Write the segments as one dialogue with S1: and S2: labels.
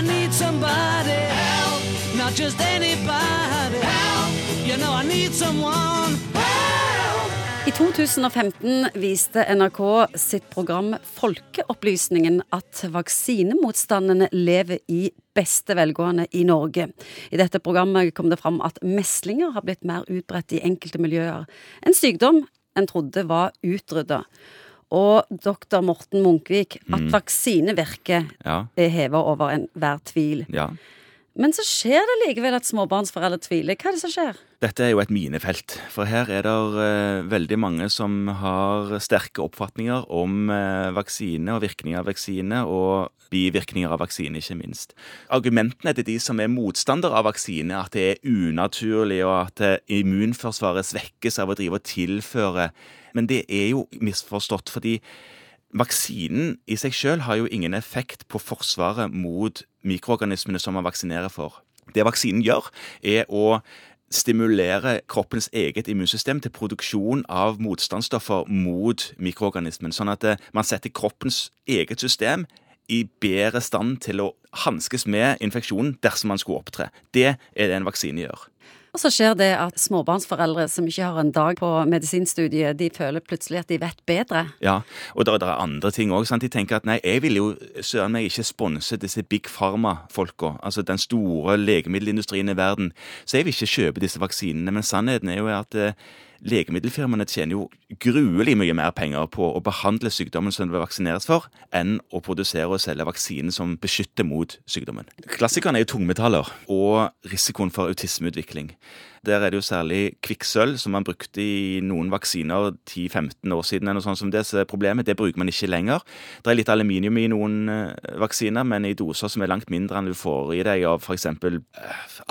S1: I need somebody help, not just anybody help. You know I need someone.
S2: I 2015 viste NRK sitt program Folkeopplysningen at vaksinemotstanderne lever i beste velgående i Norge. I dette programmet kom det fram at meslinger har blitt mer utbredt i enkelte miljøer. En sykdom en trodde var utrydda. Og doktor Morten Munkvik, at vaksine virker,
S3: Ja.
S2: er heva over enhver tvil.
S3: ja.
S2: Men så skjer det likevel at småbarnsforeldre tviler. Hva er det som skjer?
S3: Dette er jo et minefelt, for her er det uh, veldig mange som har sterke oppfatninger om uh, vaksine og virkninger av vaksine, og bivirkninger av vaksine, ikke minst. Argumentene til de som er motstandere av vaksine, at det er unaturlig, og at eh, immunforsvaret svekkes av å drive og tilføre Men det er jo misforstått, fordi Vaksinen i seg selv har jo ingen effekt på forsvaret mot mikroorganismene som man vaksinerer for. Det vaksinen gjør, er å stimulere kroppens eget immunsystem til produksjon av motstandsstoffer mot mikroorganismen, sånn at eh, man setter kroppens eget system i bedre stand til å hanskes med infeksjonen dersom man skulle opptre. Det er det en vaksine gjør.
S2: Og så skjer det at småbarnsforeldre som ikke har en dag på medisinstudiet, de føler plutselig at de vet bedre.
S3: Ja, og det er andre ting òg. De tenker at nei, jeg vil jo søren meg ikke sponse disse big pharma-folka, altså den store legemiddelindustrien i verden, så jeg vil ikke kjøpe disse vaksinene. Men sannheten er jo at eh, legemiddelfirmaene tjener jo gruelig mye mer penger på å behandle sykdommen som det vil vaksineres for, enn å produsere og selge vaksinen som beskytter mot sykdommen. Klassikeren er jo tungmetaller og risikoen for autismeutvikling. Der er det jo særlig kvikksølv, som man brukte i noen vaksiner 10-15 år siden. noe sånt som det, så problemet det bruker man ikke lenger. Det er litt aluminium i noen eh, vaksiner, men i doser som er langt mindre enn du får i deg av f.eks. Øh,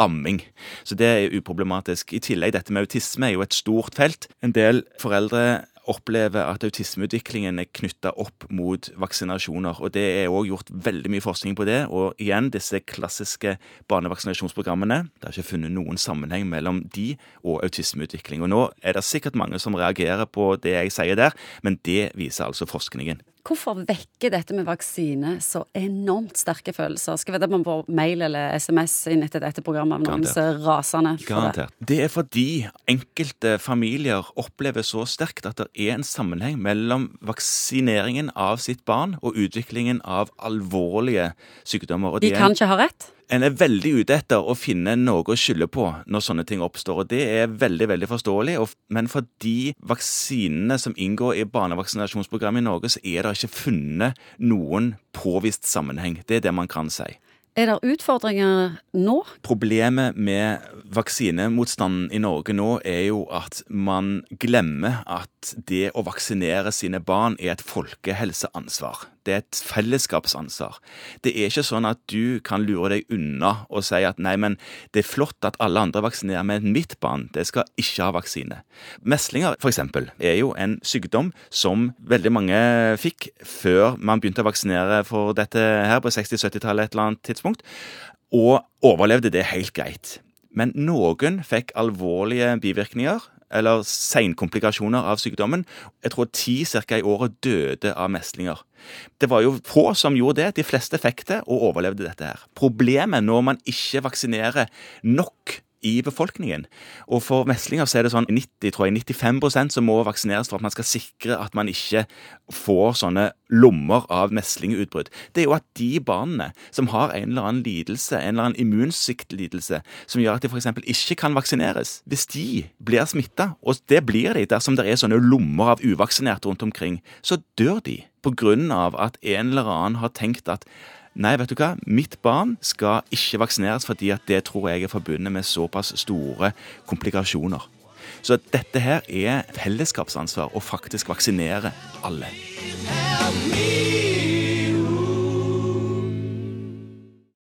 S3: amming. Så det er uproblematisk. I tillegg, dette med autisme er jo et stort felt. En del foreldre opplever at autismeutviklingen er knytta opp mot vaksinasjoner. og Det er òg gjort veldig mye forskning på det. Og igjen, disse klassiske barnevaksinasjonsprogrammene. Det har ikke funnet noen sammenheng mellom de og autismeutvikling. Og Nå er det sikkert mange som reagerer på det jeg sier der, men det viser altså forskningen.
S2: Hvorfor vekker dette med vaksine så enormt sterke følelser? Skal vi om man får mail eller SMS inn etter dette programmet av noen
S3: Garantert.
S2: som er rasende for det?
S3: Garantert. Det er fordi enkelte familier opplever så sterkt at det er en sammenheng mellom vaksineringen av sitt barn og utviklingen av alvorlige sykdommer. Og
S2: De
S3: det
S2: kan ikke ha rett?
S3: En er veldig ute etter å finne noe å skylde på når sånne ting oppstår, og det er veldig veldig forståelig. Men for de vaksinene som inngår i barnevaksinasjonsprogrammet i Norge, så er det ikke funnet noen påvist sammenheng. Det er det man kan si.
S2: Er det utfordringer nå?
S3: Problemet med vaksinemotstanden i Norge nå er jo at man glemmer at det å vaksinere sine barn er et folkehelseansvar. Det er et fellesskapsansvar. Det er ikke sånn at du kan lure deg unna og si at nei, men det er flott at alle andre vaksinerer, men mitt barn det skal ikke ha vaksine. Meslinger eksempel, er jo en sykdom som veldig mange fikk før man begynte å vaksinere for dette her på 60-70-tallet et eller annet tidspunkt, og overlevde det helt greit. Men noen fikk alvorlige bivirkninger, eller seinkomplikasjoner av sykdommen. Jeg tror ti cirka i året døde av meslinger. Det var jo få som gjorde det. De fleste fikk det og overlevde dette her. Problemet når man ikke vaksinerer nok i befolkningen. Og for meslinger så er det sånn 90, tror jeg, 95% som må vaksineres for at man skal sikre at man ikke får sånne lommer av meslingutbrudd. Det er jo at de barna som har en eller annen lidelse, en eller annen immunsviktlidelse, som gjør at de f.eks. ikke kan vaksineres, hvis de blir smitta, og det blir de dersom det er sånne lommer av uvaksinerte rundt omkring, så dør de på grunn av at en eller annen har tenkt at Nei, vet du hva? Mitt barn skal ikke vaksineres fordi at det tror jeg er forbundet med såpass store komplikasjoner. Så dette her er fellesskapsansvar å faktisk vaksinere alle.
S1: Help me